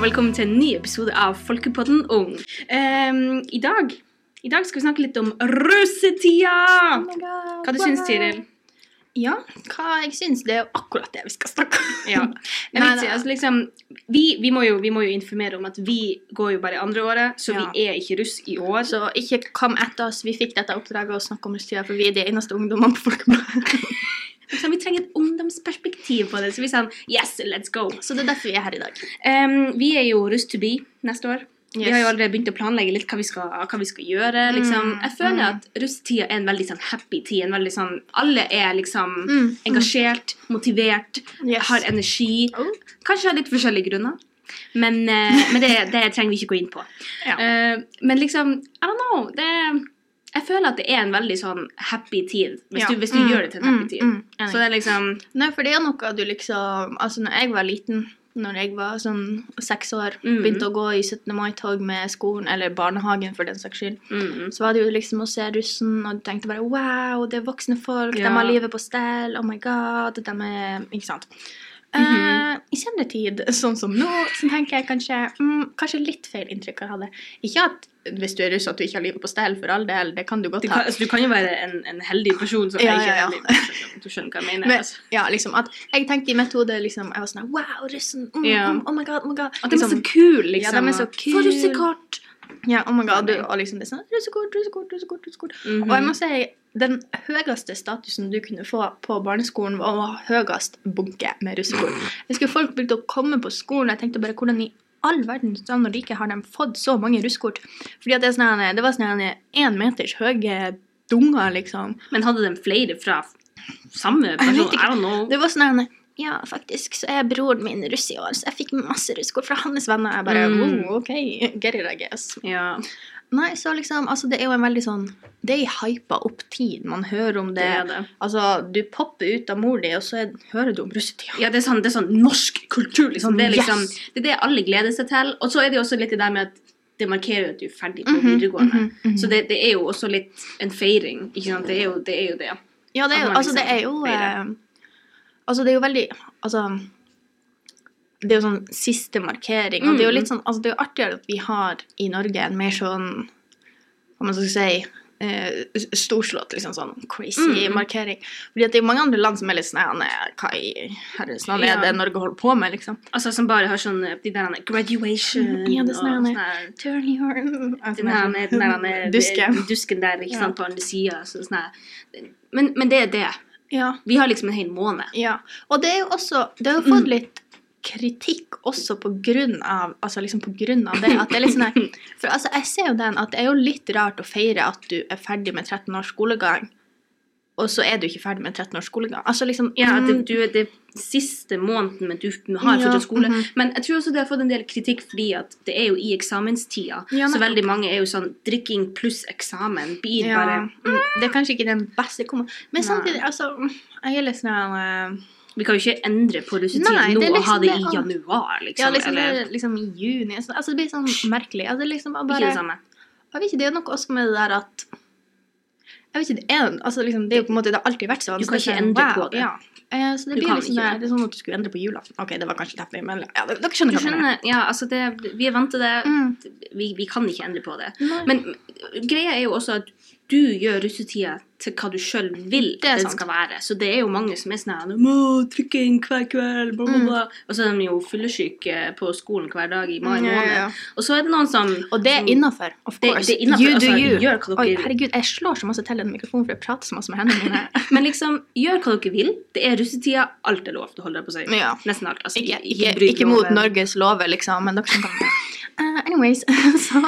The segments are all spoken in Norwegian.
og velkommen til en ny episode av Folkepodden Ung. Um, i, dag, I dag skal vi snakke litt om russetida! Hva du syns Tiril? Ja, hva jeg syns, det er jo akkurat det vi skal snakke om. Ja. Nei, vet altså liksom, vi, vi, må jo, vi må jo informere om at vi går jo bare andre året, så Ja. vi er ikke russ i år. Så ikke kom etter oss. Vi fikk dette oppdraget å snakke om russetida, for vi er de eneste ungdommene på Folkebladet. Så vi trenger et ungdomsperspektiv på det. Så vi sa yes, let's go. Så det er derfor vi er her i dag. Um, vi er jo Rust to be neste år. Vi har jo allerede begynt å planlegge litt hva vi skal, hva vi skal gjøre. Liksom. Mm, Jeg føler mm. at russetida er en veldig sånn happy tid. En veldig sånn, alle er liksom Mm, mm. engasjert, motivert, Yes. har energi. Oh. Kanskje av litt forskjellige grunner. Men, uh, men det, det trenger vi ikke gå inn på. Ja. Uh, men liksom, I don't know. Det, jeg føler at det er en veldig sånn happy tid, hvis Ja. du, hvis du Mm, gjør det til en happy mm, tid. mm, enig. Så det er liksom Nei, for det er noe du liksom Altså, når jeg var liten, når jeg var sånn seks år, begynte å gå i 17. mai-tog med skolen, eller barnehagen for den saks skyld, mm, så var det jo liksom å se russen, og du tenkte bare wow, det er voksne folk, Ja. de har livet på stell, oh my god, de er Ikke sant? Eh, I senere tid, sånn som nå, så tenker jeg kanskje mm, Kanskje litt feil inntrykk jeg hadde. Ikke at hvis du er russ at du ikke har livet på stell, for all del, det kan du godt du, ha. kan, altså, du kan jo være en, en heldig person som Ja, er ikke ja, ja. heldig. Du skjønner hva jeg mener. Men, altså. ja, liksom at Jeg tenkte i mitt hode liksom, Jeg var sånn Wow, russen! Mm, Ja. mm, oh my god, oh my god. At de er så Liksom, kule, liksom. Ja, de er så kule. kul. Få russekort! ja, oh my god, du, og liksom det er sånn Russekort, russekort, russekort. russekort. Mhm. Og jeg må si den høyeste statusen du kunne få på barneskolen, var å ha høyest bunke med russekort. Jeg husker folk begynte å komme på skolen, og jeg tenkte bare hvordan i all verdens land og rike har de fått så mange russekort? Fordi at det, her- det var sånn én meters høye dunger, liksom. Men hadde de flere fra samme person? I don't know. Det var sånn Ja, faktisk, så er broren min russ i år, så jeg fikk masse russekort fra hans venner. Jeg bare Mm. oh, OK, get it, I guess. Ja, Nei, så liksom, altså det er jo en veldig sånn Det er ei hypa opp tid. Man hører om det det. er det. Altså, du popper ut av mor di, og så er, hører du om russetida. Ja, det er sånn, det er sånn norsk kultur, liksom. Det er Yes. liksom det, er det alle gleder seg til. Og så er det jo også litt det der med at det markerer jo at du er ferdig på Mhm, videregående. mm -hmm. Så det, det er jo også litt en feiring, ikke sant? Det er jo det. Er jo det. Ja, det er jo, altså, det liksom er jo eh, Altså, det er jo veldig Altså Det er jo sånn siste markering, og det er jo Mm. litt sånn Altså, det er jo artigere at vi har i Norge en mer sånn Hva man skal si eh, storslått, liksom sånn crazy Mm. markering. Fordi at det er mange andre land som er litt sånn Hva i herrens navn er det Norge holder på med, liksom? Altså som bare har sånn de der graduation Ja, det sånn og sånn Turn your her, den her, den Duske. dusken der, ikke sant, på andre sida. Sånn. Men, men det er det. Ja. Vi har liksom en hel måned. Ja, og det er jo også Det har jo fått litt kritikk også på grunn av Altså liksom på grunn av det. At det er litt sånn her For altså, jeg ser jo den at det er jo litt rart å feire at du er ferdig med 13 års skolegang, og så er du ikke ferdig med 13 års skolegang. Altså liksom Ja, det, mm, du er det siste måneden, men du har Ja, fortsatt skole. mhm. Men jeg tror også det har fått en del kritikk fordi at det er jo i eksamenstida. Ja, så veldig mange er jo sånn drikking pluss eksamen blir ja, bare mm, Det er kanskje ikke den beste komma Men samtidig, altså mm, Jeg er litt sånn eh, Vi kan jo ikke endre på russetiden nå og ha liksom det i januar, liksom. Ja, liksom, eller er liksom i juni altså, altså, det blir sånn merkelig. Altså, liksom, liksom ikke det samme. Jeg vet ikke, det er noe også med det der at jeg vet ikke, det er, altså liksom, det er jo på en måte, det har alltid vært sånn. Du kan ikke endre på det. Ja. Eh, så det Du blir liksom det, det. er sånn at du skulle endre på julaften. Ok, det var kanskje tepelig, men ja, dere skjønner hva jeg mener. ja, altså det, vi er vant til det. Mm. Vi, vi kan ikke endre på det. Nei. Men greia er jo også at du gjør russetida til hva du sjøl vil Det den sant. skal være. Så det er jo mange som er sånn her, må trykke inn hver kveld, bla, bla, Mm. Og så er de jo fyllesyke på skolen hver dag i mai Ja, ja, ja. Og så er det noen som Og det er innafor, of course. det er innenfor, you do altså, you. gjør hva Oi, vil. herregud, jeg slår så masse til den mikrofonen for jeg prater så masse med hendene mine. Men liksom, gjør hva dere vil. Det er russetida. Alt er lov. Du holder på å. Ja. Nesten alt. Altså, Ikke, ikke, ikke, mot. Norges lover, liksom, men dere som kan uh, anyways, så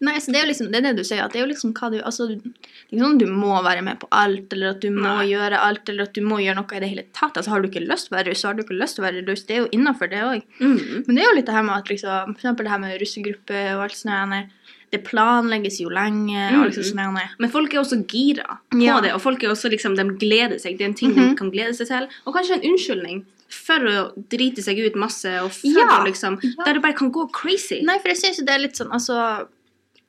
Nei, så det er jo liksom det, er det du sier, at det er jo liksom hva du Altså, det er ikke sånn at du må være med på alt, eller at du må Nei. gjøre alt, eller at du må gjøre noe i det hele tatt. Altså, har du ikke lyst til å være russ, så har du ikke lyst til å være russ. Det er jo innafor, det òg. Mm. Men det er jo litt det her med at liksom, for eksempel det her med russegruppe og alt sånt Det planlegges jo lenge, og liksom sånn. Men folk er også gira på Ja. det, og folk er også liksom, de gleder seg. Det er en ting Mhm. de kan glede seg til. Og kanskje en unnskyldning for å drite seg ut masse, og for Ja. å liksom Ja. Der du bare kan gå crazy. Nei, for jeg syns det er litt sånn Altså,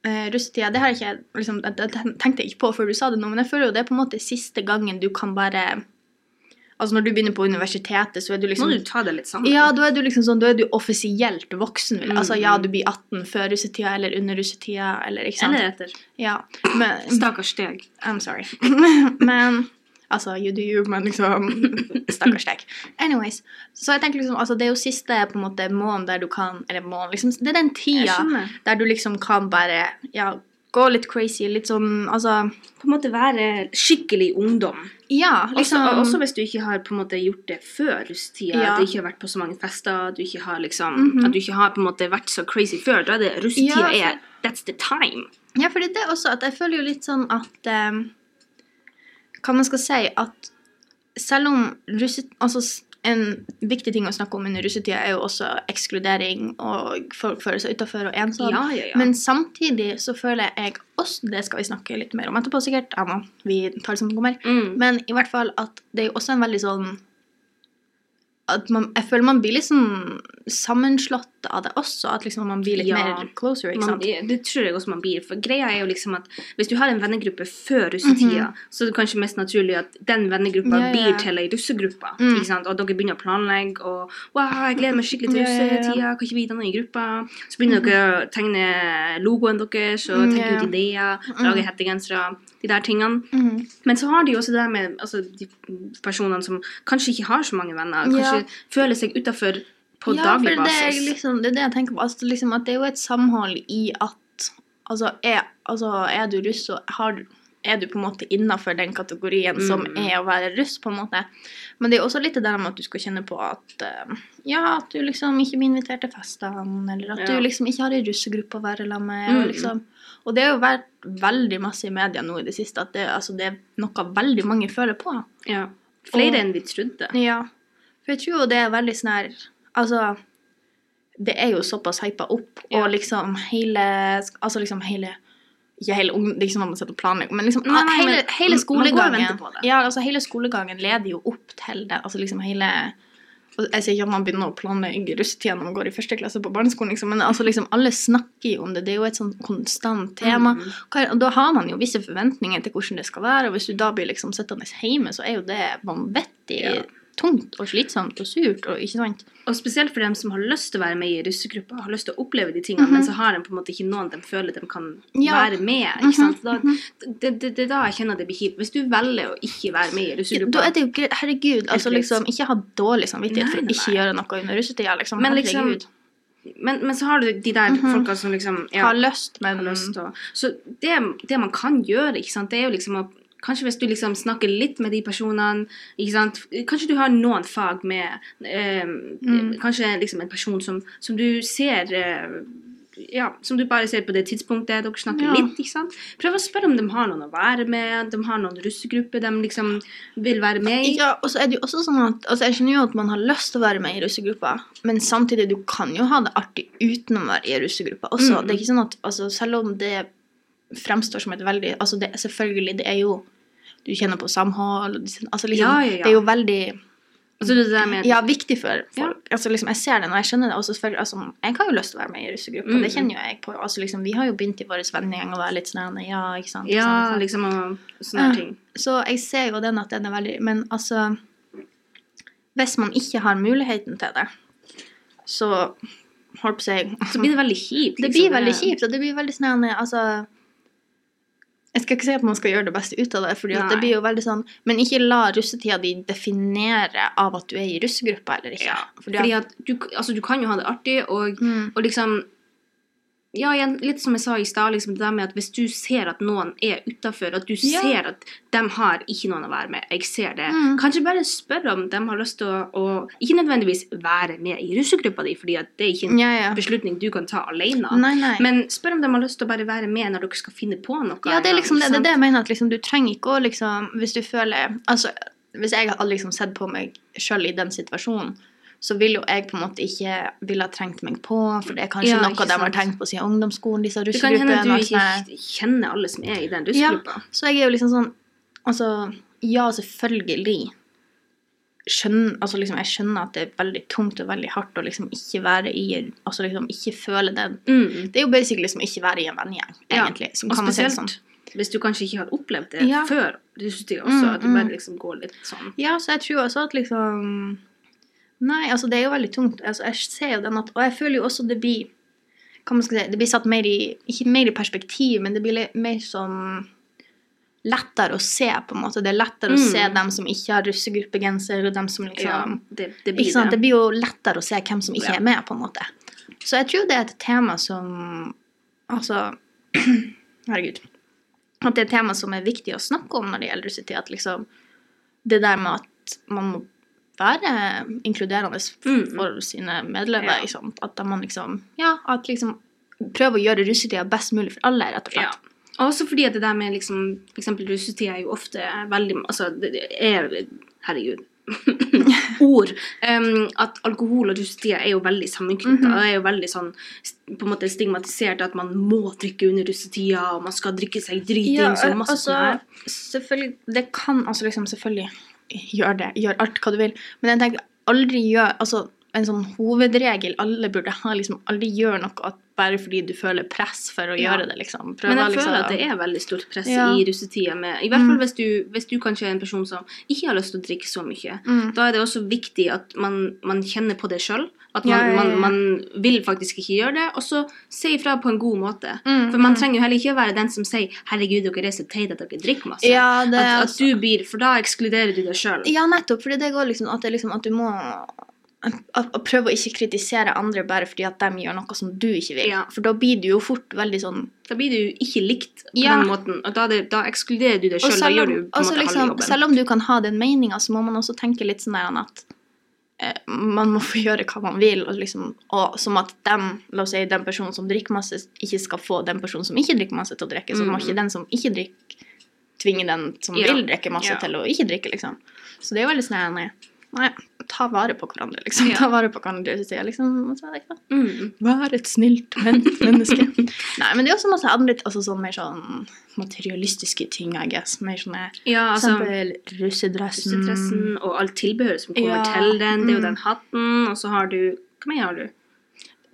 eh, russetida Det har jeg ikke liksom, det, tenkte jeg ikke på før du sa det nå, men jeg føler jo det er på en måte siste gangen du kan bare Altså når du begynner på universitetet, så er du Må liksom du ta det litt sammen? Ja, da er du liksom sånn, da er du offisielt voksen. jeg. Altså ja, Mm. du blir 18 før russetida eller under russetida, eller ikke sant? Eller etter. Ja, men Stakkars steg. I'm sorry. men Altså, you do you, men liksom Stakkars deg. Anyways. Så jeg tenker liksom, altså det er jo siste på en måte måneden der du kan Eller måneden, liksom Det er den tida der du liksom kan bare ja, gå litt crazy, litt sånn Altså På en måte være skikkelig ungdom. Ja, liksom også hvis du ikke har på en måte gjort det før russetida, Ja. at du ikke har vært på så mange fester, du ikke har liksom Mhm. At du ikke har på en måte vært så crazy før. Da er det russetida Ja, er That's the time. Ja, for det er også at jeg føler jo litt sånn at eh, Hva man skal si at selv om russet... Altså en viktig ting å snakke om under russetida er jo også ekskludering og folk føler seg utafor og ensomme. Ja, ja, ja. Men samtidig så føler jeg også Det skal vi snakke litt mer om etterpå, sikkert. Nå, vi tar det som det kommer. mm. Men i hvert fall at det er jo også en veldig sånn at man, Jeg føler man blir litt sånn sammenslått av det også. At liksom man blir litt Ja. mer closer. ikke man, sant? det, det tror jeg også man blir. For greia er jo liksom at hvis du har en vennegruppe før russetida, så er det kanskje mest naturlig at den vennegruppa Mhm. Ja, ja. blir til ei russegruppe. Mm. Ikke sant? Og dere begynner å planlegge og Wow, jeg gleder meg skikkelig til russetida. Kan ikke vi danne ei gruppe? Så begynner dere å tegne logoen deres og Mm, tenke ut ideer, Mm. lage hettegensere, de der tingene. Mm. Men så har de jo også det der med altså, de personene som kanskje ikke har så mange venner, kanskje Ja. føler seg utafor på ja, daglig basis. liksom, det er det jeg tenker på. Altså, liksom, at det er jo et samhold i at altså, er, altså, er du russ, så har, er du på en måte innafor den kategorien som Mm. er å være russ, på en måte. Men det er også litt det der med at du skal kjenne på at eh, ja, at du liksom ikke blir invitert til festene, eller at Ja. du liksom ikke har ei russegruppe å være sammen med. Og, Mm. liksom, og det har jo vært veldig masse i media nå i det siste at det, altså, det er noe veldig mange føler på. Ja. Flere Og- enn vi trodde. Ja. For jeg tror jo det er veldig sånn her Altså, det er jo såpass hypa opp, Ja. og liksom hele Altså liksom hele ikke hele ung, Det er ikke sånn at man sitter og planlegger, men liksom Nei, nei, hele, hele man går og skolegangen venter på det. Ja, altså hele skolegangen leder jo opp til det. Altså liksom hele Jeg sier ikke at man begynner å planlegge russetida når man går i første klasse på barneskolen, liksom, men altså liksom alle snakker jo om det. Det er jo et sånn konstant tema. Mm. Hva- da har man jo visse forventninger til hvordan det skal være, og hvis du da blir liksom sittende hjemme, så er jo det vanvittig Ja. Tungt og slitsomt og surt, og ikke sant? Og spesielt for dem som har lyst til å være med i russegruppa, har lyst til å oppleve de tingene, Mhm. men så har de på en måte ikke noen de føler de kan Ja. være med. ikke sant? Da, Mhm. det, det, det da jeg kjenner det blir kjipt. Hvis du velger å ikke være med i Da er det jo greit. Herregud, altså liksom, ikke ha dårlig samvittighet for å ikke gjøre noe under russetida, liksom. Men liksom, men, men så har du de der Mhm. folka som liksom ja, Har lyst, men har lyst og, Så det, det man kan gjøre, ikke sant, det er jo liksom å Kanskje hvis du liksom snakker litt med de personene? Kanskje du har noen fag med eh, Mm. Kanskje liksom en person som, som du ser eh, ja, Som du bare ser på det tidspunktet dere snakker Ja. litt. Prøv å spørre om de har noen å være med, de har noen russegrupper de liksom vil være med i. Ja, og så er det jo også sånn at altså Jeg skjønner jo at man har lyst til å være med i russegruppa, men samtidig, du kan jo ha det artig uten å være i russegruppa også. Mm. Det er ikke sånn at altså, Selv om det fremstår som et veldig altså det, Selvfølgelig, det er jo Du kjenner på samhold altså, liksom, Ja, ja, ja. Det er jo veldig Altså det med ja, viktig for folk. Altså, liksom, jeg ser det når jeg skjønner det. Og altså, jeg har jo lyst til å være med i russegruppa, Mm. det kjenner jo jeg på. Altså, liksom, vi har jo begynt i vår vennegjeng å være litt sånn Ja, ikke sant? ikke Ja, sant, liksom og sånne ting. Så jeg ser jo den at den er veldig Men altså Hvis man ikke har muligheten til det, så holdt på å si Så blir det veldig kjipt. Det liksom. blir veldig kjipt, og det blir veldig sånn Altså Jeg skal ikke si at man skal gjøre det beste ut av det, fordi det blir jo veldig sånn Men ikke la russetida di definere av at du er i russegruppa eller ikke. Ja, Fordi Fordi at, at du, altså, du kan jo ha det artig, og, mm, og liksom Ja, igjen, litt som jeg sa i stad, liksom, det der med at hvis du ser at noen er utafor, at du Ja. ser at de har ikke noen å være med, jeg ser det, Mm. kanskje bare spørre om de har lyst til å, å Ikke nødvendigvis være med i russegruppa di, fordi det er ikke en ja, ja. beslutning du kan ta alene. Nei, nei. Men spør om de har lyst til å bare være med når dere skal finne på noe. Ja, det er liksom det, det, er det jeg mener. At liksom, du trenger ikke å liksom Hvis du føler Altså, hvis jeg hadde liksom sett på meg sjøl i den situasjonen, så vil jo jeg på en måte ikke ville ha trengt meg på, for det er kanskje Ja, noe de har tenkt på siden ungdomsskolen, disse russegruppene. Det kan hende du ikke kjenner alle som er i den Ja. Så jeg er jo liksom sånn Altså, ja, selvfølgelig. Skjønner, altså liksom, jeg skjønner at det er veldig tungt og veldig hardt å liksom ikke være i Altså liksom ikke føle den Mm. Det er jo basically liksom ikke være i en vennegjeng, Ja, egentlig. Som Og kan man si det spesielt sånn. Hvis du kanskje ikke har opplevd det Ja. før russetida også, Mm, at du mm. bare liksom går litt sånn Ja, så jeg tror også at liksom Nei, altså det er jo veldig tungt. Altså, jeg ser jo den at Og jeg føler jo også det blir Hva man skal si Det blir satt mer i Ikke mer i perspektiv, men det blir mer sånn lettere å se, på en måte. Det er lettere å Mm. se dem som ikke har russegruppegenser, og dem som liksom Ja, det, det blir? Det det. blir jo lettere å se hvem som ikke Ja. er med, på en måte. Så jeg tror det er et tema som Altså Herregud. At det er et tema som er viktig å snakke om når det gjelder russetid. At liksom Det der med at man må være inkluderende Mm. for sine medlemmer. Ja. At man liksom Ja, at liksom prøver å gjøre russetida best mulig for alle, rett og Ja. slett. Også fordi at det der med liksom F.eks. russetida er jo ofte veldig Altså, det er Herregud. Ord. Um, at alkohol og russetida er jo veldig sammenknytta. Mhm. Det er jo veldig sånn på en måte stigmatisert at man må drikke under russetida, og man skal drikke seg dritings og masse altså, sånn her. selvfølgelig Det kan altså liksom Selvfølgelig gjør det. Gjør alt hva du vil. Men jeg tenker aldri gjør Altså en sånn hovedregel alle burde ha, liksom aldri gjør noe bare fordi du føler press for å Ja. gjøre det, liksom. Prøv Men jeg liksom, føler at det er veldig stort press Ja. i russetida. Med, I hvert fall Mm. hvis, du, hvis du kanskje er en person som ikke har lyst til å drikke så mye. mm. Da er det også viktig at man, man kjenner på det sjøl. At man, Ja, ja. Man, man vil faktisk ikke gjøre det. Og så si ifra på en god måte. Mm, For man mm. trenger jo heller ikke å være den som sier 'herregud, dere er så teite at dere drikker masse'. Ja, det at, at altså- du blir, For da ekskluderer du deg sjøl. Ja, nettopp. Fordi det går liksom at, det liksom at du må prøve å ikke kritisere andre bare fordi at de gjør noe som du ikke vil. Ja. For da blir du jo fort veldig sånn Da blir du jo ikke likt på Ja. den måten. Og da, det, da ekskluderer du deg sjøl. Da selv gjør du på en måte liksom, halve jobben. selv om du kan ha den meninga, så må man også tenke litt sånn der at man må få gjøre hva man vil, og, liksom, og som at den, la oss si den personen som drikker masse, ikke skal få den personen som ikke drikker masse, til å drikke. Så må Mm. ikke den som ikke drikker, tvinge den som Ja. vil drikke masse, Ja. til å ikke drikke, liksom. Så det er jo veldig her, nei, ta vare på hverandre, liksom. Ja. Ta vare på hverandre, jeg, liksom. Mm. Vær et snilt menneske. Nei, men det er også masse andre altså sånn mer sånn materialistiske ting, I guess. Mer sånne Ja, altså eksempel russedressen. russedressen og alt tilbehøret som kommer Ja, til den. Det er jo mm. den hatten, og så har du Hva mer har du?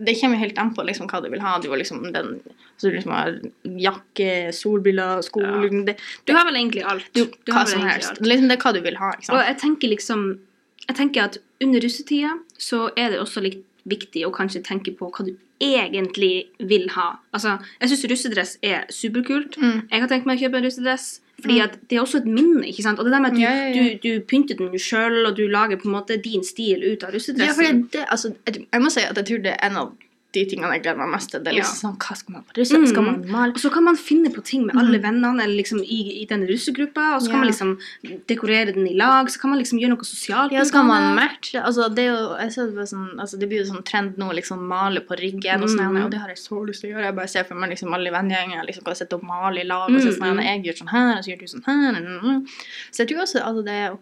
Det kommer helt an på liksom, hva du vil ha. Du har liksom den så du liksom har jakke, solbriller, sko Ja. det, det, Du har vel egentlig alt. du, Du Hva som helst. alt. Liksom, det er hva du vil ha. ikke Og jeg tenker liksom Jeg tenker at under russetida så er det også litt viktig å kanskje tenke på hva du egentlig vil ha. Altså, jeg syns russedress er superkult. Mm. Jeg har tenkt meg å kjøpe en russedress. Fordi Mm. at det er også et minne. ikke sant? Og det der med at du, Ja, ja, ja. du, du pynter den sjøl, og du lager på en måte din stil ut av Ja, russedressen. for det, altså, jeg må si at jeg tror det er en av de tingene jeg gleder meg mest til. Det er liksom sånn, Hva skal man på russe? Skal man male? Og så kan man finne på ting med alle Mhm. vennene eller liksom i, i den russegruppa, og så kan man liksom dekorere den i lag. Så kan man liksom gjøre noe sosialt. Ja, så kan man matche? Altså, det er jo, jeg ser det, sånn, altså, det blir jo sånn trend nå, liksom male på ryggen og sånn, Mm. og det har jeg så lyst til å gjøre. Jeg bare ser for meg liksom alle vennegjenger liksom, kan sitte og male i lag, og så Mm, sånn, mm. jeg gjør sånn her, og så gjør du sånn her. mm, mm. Så jeg tror også, altså, det er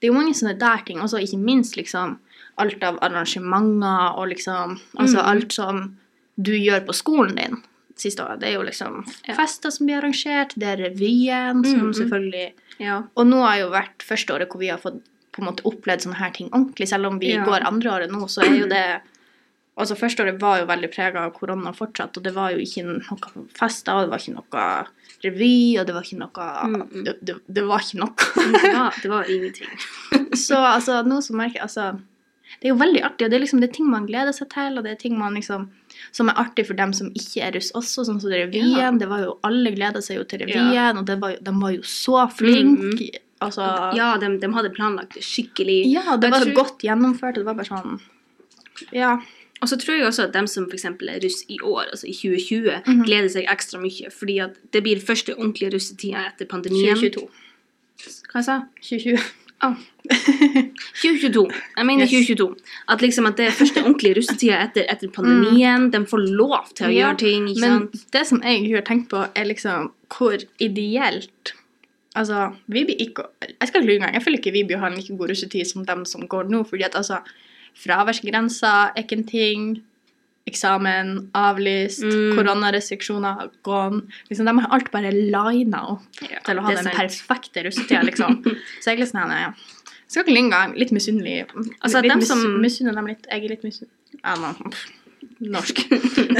det er jo mange sånne der ting, og så ikke minst liksom alt av arrangementer og liksom, altså Mm. alt som du gjør på skolen din siste året. Det er jo liksom Ja. fester som blir arrangert, det er revyen som Mm, mm. selvfølgelig Ja. og nå har jo vært første året hvor vi har fått på en måte opplevd sånne her ting ordentlig. Selv om vi Ja. går andre året nå, så er jo det Altså Første året var jo veldig prega av korona fortsatt, og det var jo ikke noe fester, og det var ikke noe revy, og det var ikke noe Mm, mm. det, det, det var ikke noe. Det var, det var ingenting. så altså, nå som merker altså Det er jo veldig artig, og det er liksom det er ting man gleder seg til, og det er ting man liksom som er artig for dem som ikke er russ også, sånn som revyen. Ja. Det var jo, alle gleda seg jo til revyen, og det var, jo- de var jo så flinke. Altså Ja, de, de hadde planlagt det skikkelig. Ja, det var tror- godt gjennomført. og Det var bare sånn Ja. Og så tror jeg også at dem som f.eks. er russ i år, altså i 2020, Mhm. gleder seg ekstra mye. Fordi at det blir første ordentlige russetida etter pandemien. 2022. Hva jeg sa 2020. Ah. 2022. Jeg mener Yes. 2022. At liksom at det er første ordentlige russetida etter, etter pandemien. De får lov til å Mm. Ja, gjøre ting. Men sant? det som jeg har tenkt på, er liksom hvor ideelt Altså, vi blir ikke Jeg skal ikke lyve engang. Jeg føler ikke vi blir ha en like god russetid som dem som går nå. fordi at altså Fraværsgrensa er ikke en ting. Eksamen avlyst. Mm. Koronarestriksjoner gone. Liksom, de har alt bare lina opp Ja, til å ha den sant. perfekte russetida, liksom. Så jeg er litt sånn ja. Skal ikke lyve. Litt misunnelig. Altså, litt dem som- Misunner dem litt. Jeg er litt misunnelig. Ja, nå. Norsk.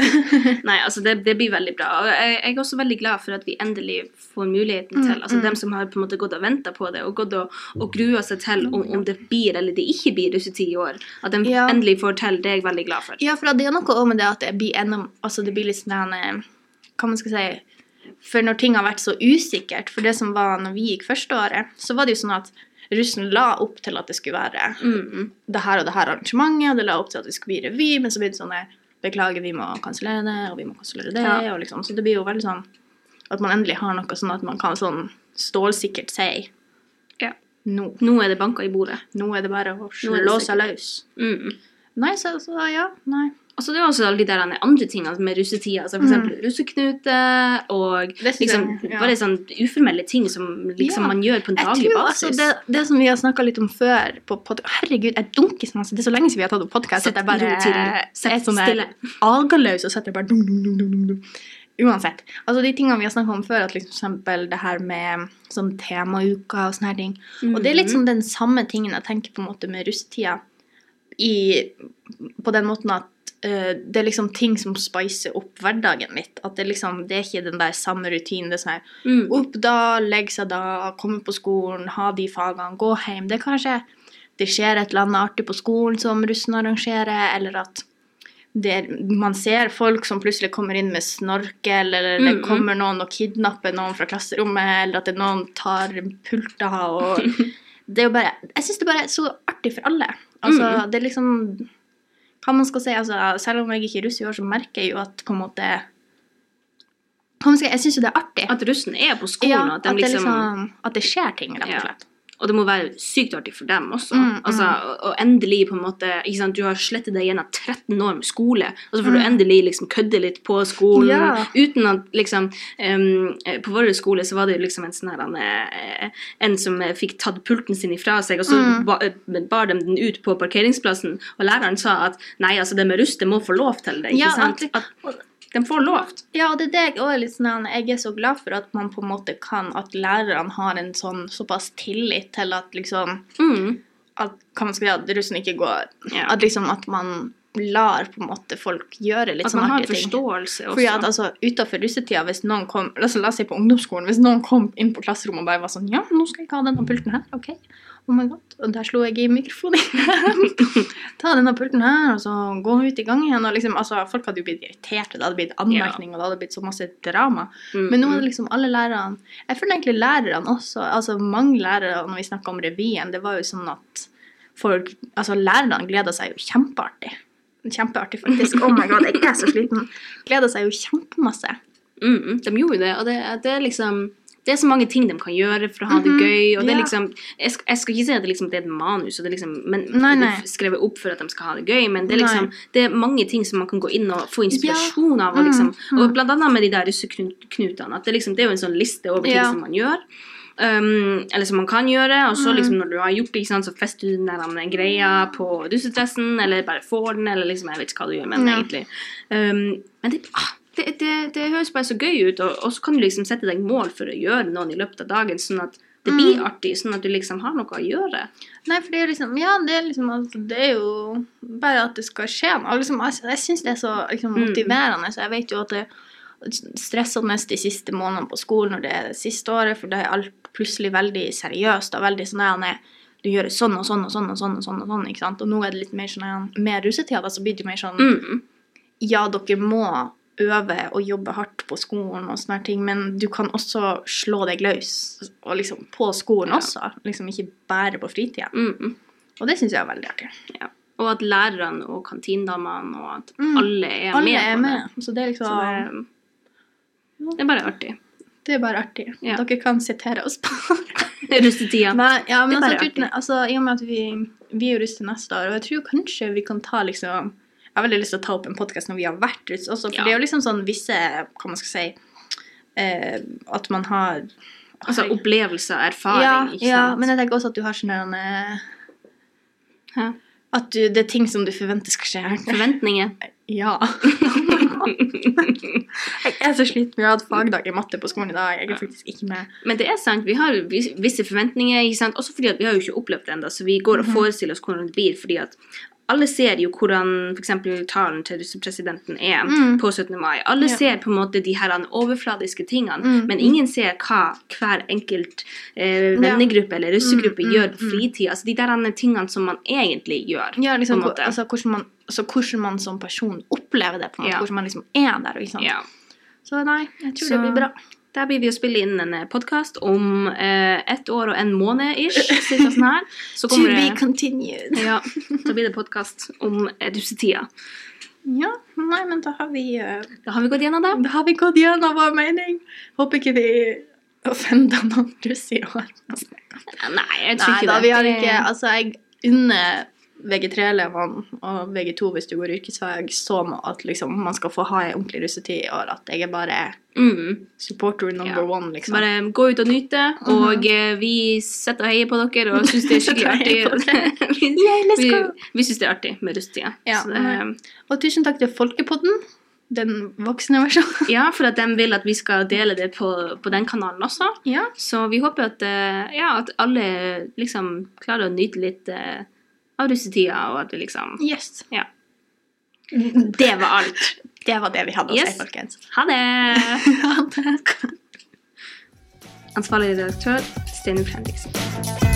Nei, altså det, det blir veldig bra. Og jeg, jeg er også veldig glad for at vi endelig får muligheten til Mm, Altså mm. dem som har på en måte gått og venta på det, og gått og, og grua seg til om, om det blir eller det ikke blir russetid i år. At de Ja. endelig får til, det er jeg veldig glad for. Ja, for det er noe med det at det blir enda Altså, det blir litt sånn eh, Hva man skal si For når ting har vært så usikkert For det som var når vi gikk første året, så var det jo sånn at russen la opp til at det skulle være Mm, det her og det her arrangementet, og det la opp til at det skulle bli revy, men så ble det sånn Beklager, vi må kansellere det, og vi må kansellere det, Ja. og liksom Så det blir jo veldig sånn at man endelig har noe sånn at man kan sånn stålsikkert si Ja. nå. Nå er det banka i bordet. Nå er det bare å slå seg løs. Mm. Nei, så, så ja. Nei. Altså det er også alle de der andre tingene med russetida, altså for eksempel russeknute og Mm. Liksom jeg, ja. bare sånn uformelle ting som liksom Ja. man gjør på en Jeg daglig tror basis. altså det, det som vi har snakka litt om før på pod Herregud, jeg dunker sånn. Altså, det er så lenge siden vi har tatt opp podkast at jeg bare til er sånn der agaløs og setter bare dum, dum, dum, dum. Uansett. Altså de tingene vi har snakka om før, at liksom, for det her med sånn temauka og sånne her ting. Og det er litt Mhm. sånn den samme tingen jeg tenker på en måte med russetida. I, på den måten at det er liksom ting som spicer opp hverdagen mitt. At det liksom, det er ikke den der samme rutinen. Det er sånn her Mm. opp da, legge seg da, komme på skolen, ha de fagene, gå hjem. Det er kanskje det skjer et eller annet artig på skolen som russen arrangerer, eller at det, man ser folk som plutselig kommer inn med snorkel, eller det kommer noen og kidnapper noen fra klasserommet, eller at det noen tar pulter og Det er jo bare Jeg syns det bare er så artig for alle. Altså, det er liksom Hva man skal si, altså, selv om jeg ikke er russ i år, så merker jeg jo at på en måte Jeg syns jo det er artig. At russen er på skolen, Ja, at, de at, det liksom, liksom, at det skjer ting, rett og slett. Og det må være sykt artig for dem også. Mm, mm. Altså, og, og endelig på en måte ikke sant, Du har slettet deg gjennom 13 år med skole, og så får du Mm. endelig liksom kødde litt på skolen. Ja. Uten at liksom eh, På vår skole så var det jo liksom en sånn her eh, En som eh, fikk tatt pulten sin ifra seg, og så Mm. ba, bar de den ut på parkeringsplassen, og læreren sa at nei, altså det med rust, det må få lov til det. Ikke Ja, sant? At de får lov. Ja, og det er det jeg er litt sånn Jeg er så glad for at man på en måte kan At lærerne har en sånn såpass tillit til at liksom Mm. At kan man si at russen ikke går. At liksom at man lar på en måte folk gjøre litt At sånn man har forståelse ting. også. Fordi at altså, Utenfor russetida, hvis noen kom altså, La oss si på ungdomsskolen, hvis noen kom inn på klasserommet og bare var sånn Ja, nå skal jeg ikke ha denne pulten her. Ok. Oh my god. Og der slo jeg i mikrofonen. Ta denne pulten her, og så gå ut i gang igjen. Og liksom, altså, folk hadde jo blitt irriterte, det hadde blitt anmerkning, og det hadde blitt så masse drama. Mm, Men nå mm. er det liksom alle lærerne Jeg føler egentlig lærerne også Altså mange lærere, når vi snakker om revyen, det var jo sånn at folk Altså lærerne gleda seg jo kjempeartig. Kjempeartig, faktisk. Oh my god, jeg er så sliten. Gleder seg jo kjempemasse. Mm, mm, de gjorde jo det, og det, det er liksom det er så mange ting de kan gjøre for å ha det Mhm, gøy. og det er liksom, jeg skal, jeg skal ikke si at det, liksom, det er et manus, og det er liksom, men Nei, nei. er skrevet opp for at de skal ha det gøy. Men det er liksom, det er mange ting som man kan gå inn og få inspirasjon av. Og, Mm, liksom, mm. og blant annet med de der russeknutene. at det, liksom, det er jo en sånn liste over ting Ja. som man gjør. Um, eller som man kan gjøre, og så Mm. liksom når du har gjort det, sant, så fester du den der greia på russedressen, eller bare får den, eller liksom, jeg vet ikke hva du gjør med den Ja. egentlig. Um, men det, ah, det, det, det høres bare så gøy ut, og, og så kan du liksom sette deg mål for å gjøre noen i løpet av dagen, sånn at det blir Mm. artig, sånn at du liksom har noe å gjøre. Nei, for det er liksom Ja, det er liksom altså, Det er jo bare at det skal skje noe. Liksom, altså, jeg syns det er så liksom, Mm. motiverende. Så jeg vet jo at det er stressende de siste månedene på skolen når det er det siste året, for det er alt plutselig veldig seriøst og veldig sånn han er Du gjør sånn og sånn og sånn og sånn, og sånn, og sånn, ikke sant? Og nå er det litt mer sånn Med russetida da, så blir det mer sånn Mm. Ja, dere må øve og jobbe hardt på skolen og sånne ting, men du kan også slå deg løs og liksom på skolen Ja. også. Liksom ikke bare på fritida. Mm. Og det syns jeg er veldig artig. Og at lærerne og kantinedamene og at Mm. alle er Alle med er på med. det. Så det er liksom det, det er bare artig. Det er bare artig. Ja. Dere kan sitere oss på Russetida. Ja, men Det er altså, bare uten, altså, I og med at vi, vi er jo russ til neste år, og jeg tror kanskje vi kan ta liksom Jeg har veldig lyst til å ta opp en podkast når vi har vært russ også, for Ja. det er jo liksom sånn visse Hva man skal si eh, At man har Altså opplevelse, og erfaring, ikke ja, men jeg tenker også at du har sånn en eh, At du, det er ting som du forventer skal skje. Forventninger. Ja. jeg er så sliten. Vi har hatt fagdag i matte på skolen i dag. Jeg er faktisk ikke med. Men det er sant, vi har visse forventninger, også fordi vi har jo ikke opplevd det ennå, så vi går og Mhm. forestiller oss hvordan det blir, fordi at alle ser jo hvordan f.eks. talen til russepresidenten er Mm. på 17. mai. Alle Ja. ser på en måte de her overfladiske tingene, Mm. men ingen ser hva hver enkelt eh, vennegruppe eller russegruppe Mm, mm, gjør på fritida. fritid. Altså de der tingene som man egentlig gjør. Ja, liksom, på en måte. altså, hvordan, man, altså, hvordan man som person opplever det. på en måte, Ja. Hvordan man liksom er der. Ikke sant? Ja. Så nei, jeg tror Så- det blir bra. Der blir vi å spille inn en podkast om eh, ett år og en måned ish. Sånn her. Så To be det continued. ja, Da blir det podkast om eh, russetida. Ja, nei, men da har vi uh, Da har vi gått gjennom det. Da har vi gått gjennom vår mening. Håper ikke vi offenda noen russ i år. Nei, jeg tror Nei ikke da, det. vi har ikke Altså, jeg unner VG3-elevene og VG2 hvis du går yrkesfag, så må at liksom, man skal få ha ei ordentlig russetid og. At jeg er bare mm. supporter number Ja. one, liksom. Bare gå ut og nyte, og eh, vi sitter og heier på dere og syns det er skikkelig artig. vi Yay, vi, syns det er artig med russetida. Ja, det- Og tusen takk til Folkepodden, den voksne versjonen. ja, for at de vil at vi skal dele det på, på den kanalen også. Ja. Så vi håper at, eh, ja, at alle liksom klarer å nyte litt eh, av russetida, og at du liksom Yes. Ja. Det var alt. Det var det vi hadde å Yes. si, folkens. Ha det! Ha det. Ansvarlig redaktør Steinar Fredriksen.